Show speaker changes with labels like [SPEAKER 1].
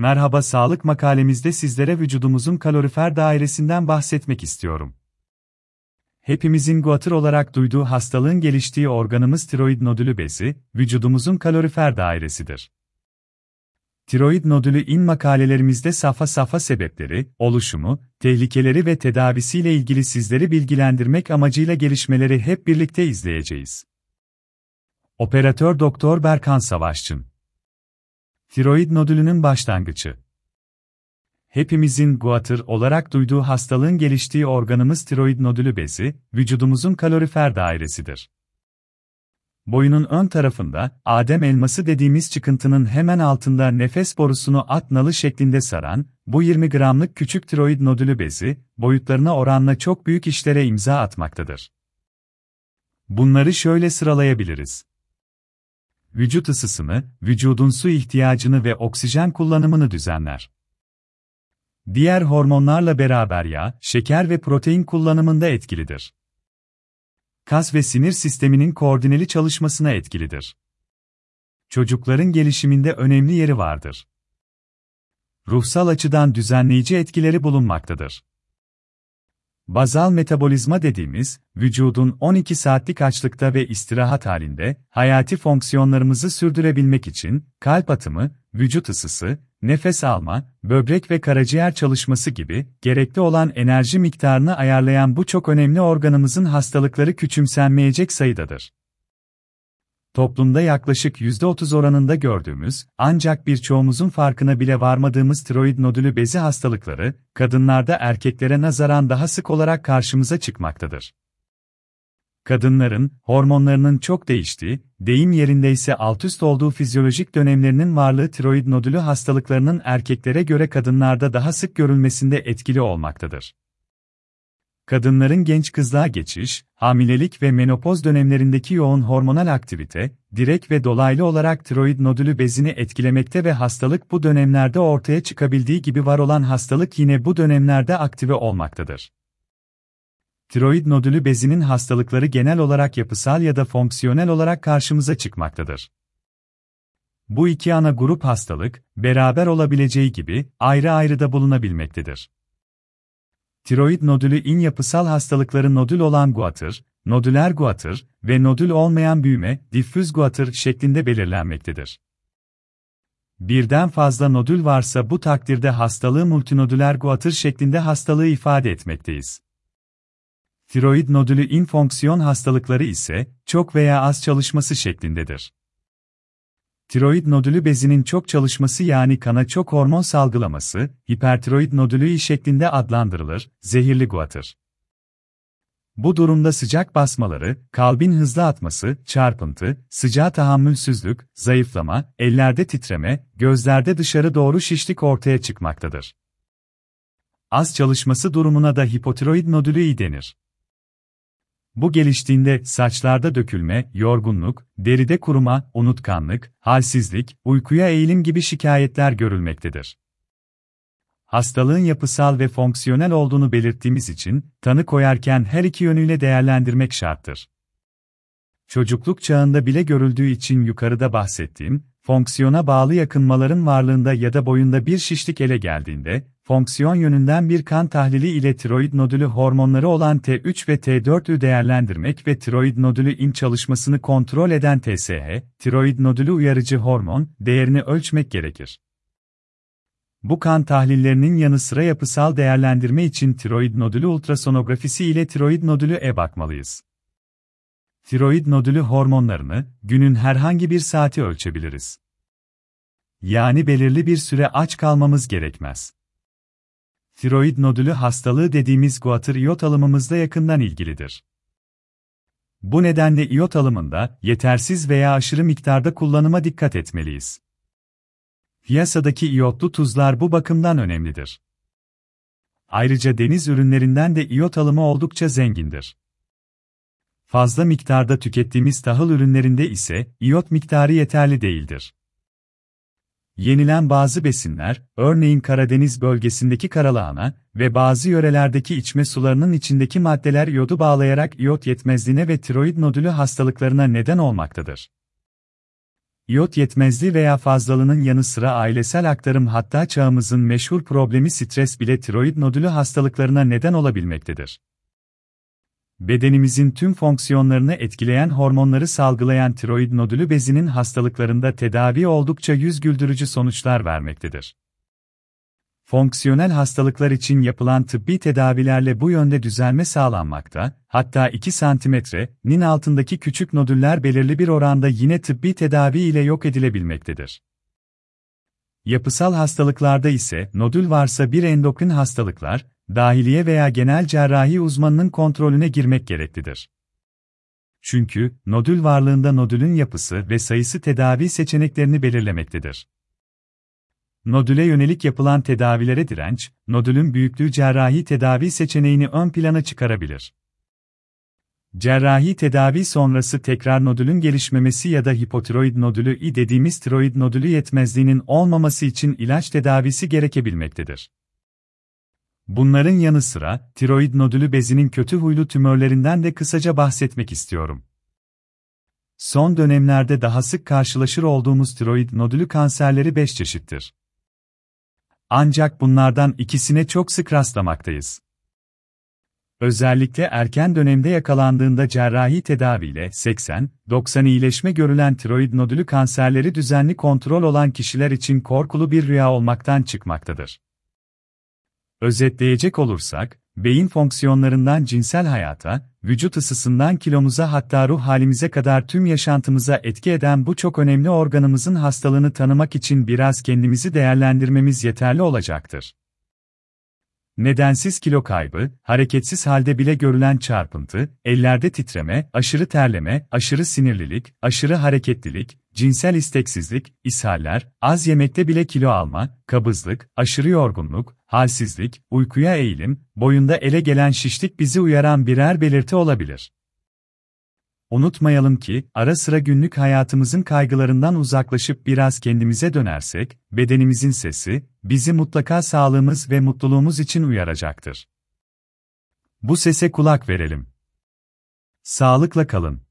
[SPEAKER 1] Merhaba sağlık makalemizde sizlere vücudumuzun kalorifer dairesinden bahsetmek istiyorum. Hepimizin guatr olarak duyduğu hastalığın geliştiği organımız tiroid nodülü bezi, vücudumuzun kalorifer dairesidir. Tiroid nodülü in makalelerimizde safa safa sebepleri, oluşumu, tehlikeleri ve tedavisiyle ilgili sizleri bilgilendirmek amacıyla gelişmeleri hep birlikte izleyeceğiz. Operatör Doktor Berkan Savaşçın Tiroid nodülünün başlangıcı Hepimizin guatr olarak duyduğu hastalığın geliştiği organımız tiroid nodülü bezi, vücudumuzun kalorifer dairesidir. Boyunun ön tarafında, Adem elması dediğimiz çıkıntının hemen altında nefes borusunu at nalı şeklinde saran, bu 20 gramlık küçük tiroid nodülü bezi, boyutlarına oranla çok büyük işlere imza atmaktadır. Bunları şöyle sıralayabiliriz. Vücut ısısını, vücudun su ihtiyacını ve oksijen kullanımını düzenler. Diğer hormonlarla beraber yağ, şeker ve protein kullanımında etkilidir. Kas ve sinir sisteminin koordineli çalışmasına etkilidir. Çocukların gelişiminde önemli yeri vardır. Ruhsal açıdan düzenleyici etkileri bulunmaktadır. Bazal metabolizma dediğimiz, vücudun 12 saatlik açlıkta ve istirahat halinde, hayati fonksiyonlarımızı sürdürebilmek için, kalp atımı, vücut ısısı, nefes alma, böbrek ve karaciğer çalışması gibi, gerekli olan enerji miktarını ayarlayan bu çok önemli organımızın hastalıkları küçümsenmeyecek sayıdadır. Toplumda yaklaşık %30 oranında gördüğümüz, ancak birçoğumuzun farkına bile varmadığımız tiroid nodülü bezi hastalıkları, kadınlarda erkeklere nazaran daha sık olarak karşımıza çıkmaktadır. Kadınların, hormonlarının çok değiştiği, deyim yerindeyse altüst olduğu fizyolojik dönemlerinin varlığı tiroid nodülü hastalıklarının erkeklere göre kadınlarda daha sık görülmesinde etkili olmaktadır. Kadınların genç kızlığa geçiş, hamilelik ve menopoz dönemlerindeki yoğun hormonal aktivite, direkt ve dolaylı olarak tiroid nodülü bezini etkilemekte ve hastalık bu dönemlerde ortaya çıkabildiği gibi var olan hastalık yine bu dönemlerde aktive olmaktadır. Tiroid nodülü bezinin hastalıkları genel olarak yapısal ya da fonksiyonel olarak karşımıza çıkmaktadır. Bu iki ana grup hastalık, beraber olabileceği gibi, ayrı ayrı da bulunabilmektedir. Tiroid nodülü in yapısal hastalıkları nodül olan guatr, nodüler guatr ve nodül olmayan büyüme, diffüz guatr şeklinde belirlenmektedir. Birden fazla nodül varsa bu takdirde hastalığı multinodüler guatr şeklinde hastalığı ifade etmekteyiz. Tiroid nodülü in fonksiyon hastalıkları ise çok veya az çalışması şeklindedir. Tiroid nodülü bezinin çok çalışması yani kana çok hormon salgılaması, hipertiroid nodülü şeklinde adlandırılır, zehirli guatr. Bu durumda sıcak basmaları, kalbin hızlı atması, çarpıntı, sıcağa tahammülsüzlük, zayıflama, ellerde titreme, gözlerde dışarı doğru şişlik ortaya çıkmaktadır. Az çalışması durumuna da hipotiroid nodülü denir. Bu geliştiğinde saçlarda dökülme, yorgunluk, deride kuruma, unutkanlık, halsizlik, uykuya eğilim gibi şikayetler görülmektedir. Hastalığın yapısal ve fonksiyonel olduğunu belirttiğimiz için, tanı koyarken her iki yönüyle değerlendirmek şarttır. Çocukluk çağında bile görüldüğü için yukarıda bahsettiğim, fonksiyona bağlı yakınmaların varlığında ya da boyunda bir şişlik ele geldiğinde, fonksiyon yönünden bir kan tahlili ile tiroid nodülü hormonları olan T3 ve T4'ü değerlendirmek ve tiroid nodülü in çalışmasını kontrol eden TSH, tiroid nodülü uyarıcı hormon, değerini ölçmek gerekir. Bu kan tahlillerinin yanı sıra yapısal değerlendirme için tiroid nodülü ultrasonografisi ile tiroid nodülü e bakmalıyız. Tiroid nodülü hormonlarını günün herhangi bir saati ölçebiliriz. Yani belirli bir süre aç kalmamız gerekmez. Tiroid nodülü hastalığı dediğimiz guatr iyot alımımızla yakından ilgilidir. Bu nedenle iyot alımında yetersiz veya aşırı miktarda kullanıma dikkat etmeliyiz. Piyasadaki iyotlu tuzlar bu bakımdan önemlidir. Ayrıca deniz ürünlerinden de iyot alımı oldukça zengindir. Fazla miktarda tükettiğimiz tahıl ürünlerinde ise iyot miktarı yeterli değildir. Yenilen bazı besinler, örneğin Karadeniz bölgesindeki karalahana ve bazı yörelerdeki içme sularının içindeki maddeler iyodu bağlayarak iyot yetmezliğine ve tiroid nodülü hastalıklarına neden olmaktadır. İyot yetmezliği veya fazlalığının yanı sıra ailesel aktarım hatta çağımızın meşhur problemi stres bile tiroid nodülü hastalıklarına neden olabilmektedir. Bedenimizin tüm fonksiyonlarını etkileyen hormonları salgılayan tiroid nodülü bezinin hastalıklarında tedavi oldukça yüz güldürücü sonuçlar vermektedir. Fonksiyonel hastalıklar için yapılan tıbbi tedavilerle bu yönde düzelme sağlanmakta, hatta 2 santimetre'nin altındaki küçük nodüller belirli bir oranda yine tıbbi tedavi ile yok edilebilmektedir. Yapısal hastalıklarda ise nodül varsa bir endokrin hastalıklar, dahiliye veya genel cerrahi uzmanının kontrolüne girmek gereklidir. Çünkü nodül varlığında nodülün yapısı ve sayısı tedavi seçeneklerini belirlemektedir. Nodüle yönelik yapılan tedavilere direnç, nodülün büyüklüğü cerrahi tedavi seçeneğini ön plana çıkarabilir. Cerrahi tedavi sonrası tekrar nodülün gelişmemesi ya da hipotiroid nodülü i dediğimiz tiroid nodülü yetmezliğinin olmaması için ilaç tedavisi gerekebilmektedir. Bunların yanı sıra, tiroid nodülü bezinin kötü huylu tümörlerinden de kısaca bahsetmek istiyorum. Son dönemlerde daha sık karşılaşır olduğumuz tiroid nodülü kanserleri 5 çeşittir. Ancak bunlardan ikisine çok sık rastlamaktayız. Özellikle erken dönemde yakalandığında cerrahi tedaviyle 80-90 iyileşme görülen tiroid nodülü kanserleri düzenli kontrol olan kişiler için korkulu bir rüya olmaktan çıkmaktadır. Özetleyecek olursak, beyin fonksiyonlarından cinsel hayata, vücut ısısından kilomuza hatta ruh halimize kadar tüm yaşantımıza etki eden bu çok önemli organımızın hastalığını tanımak için biraz kendimizi değerlendirmemiz yeterli olacaktır. Nedensiz kilo kaybı, hareketsiz halde bile görülen çarpıntı, ellerde titreme, aşırı terleme, aşırı sinirlilik, aşırı hareketlilik, cinsel isteksizlik, ishaller, az yemekte bile kilo alma, kabızlık, aşırı yorgunluk, halsizlik, uykuya eğilim, boyunda ele gelen şişlik bizi uyaran birer belirti olabilir. Unutmayalım ki, ara sıra günlük hayatımızın kaygılarından uzaklaşıp biraz kendimize dönersek, bedenimizin sesi, bizi mutlaka sağlığımız ve mutluluğumuz için uyaracaktır. Bu sese kulak verelim. Sağlıkla kalın.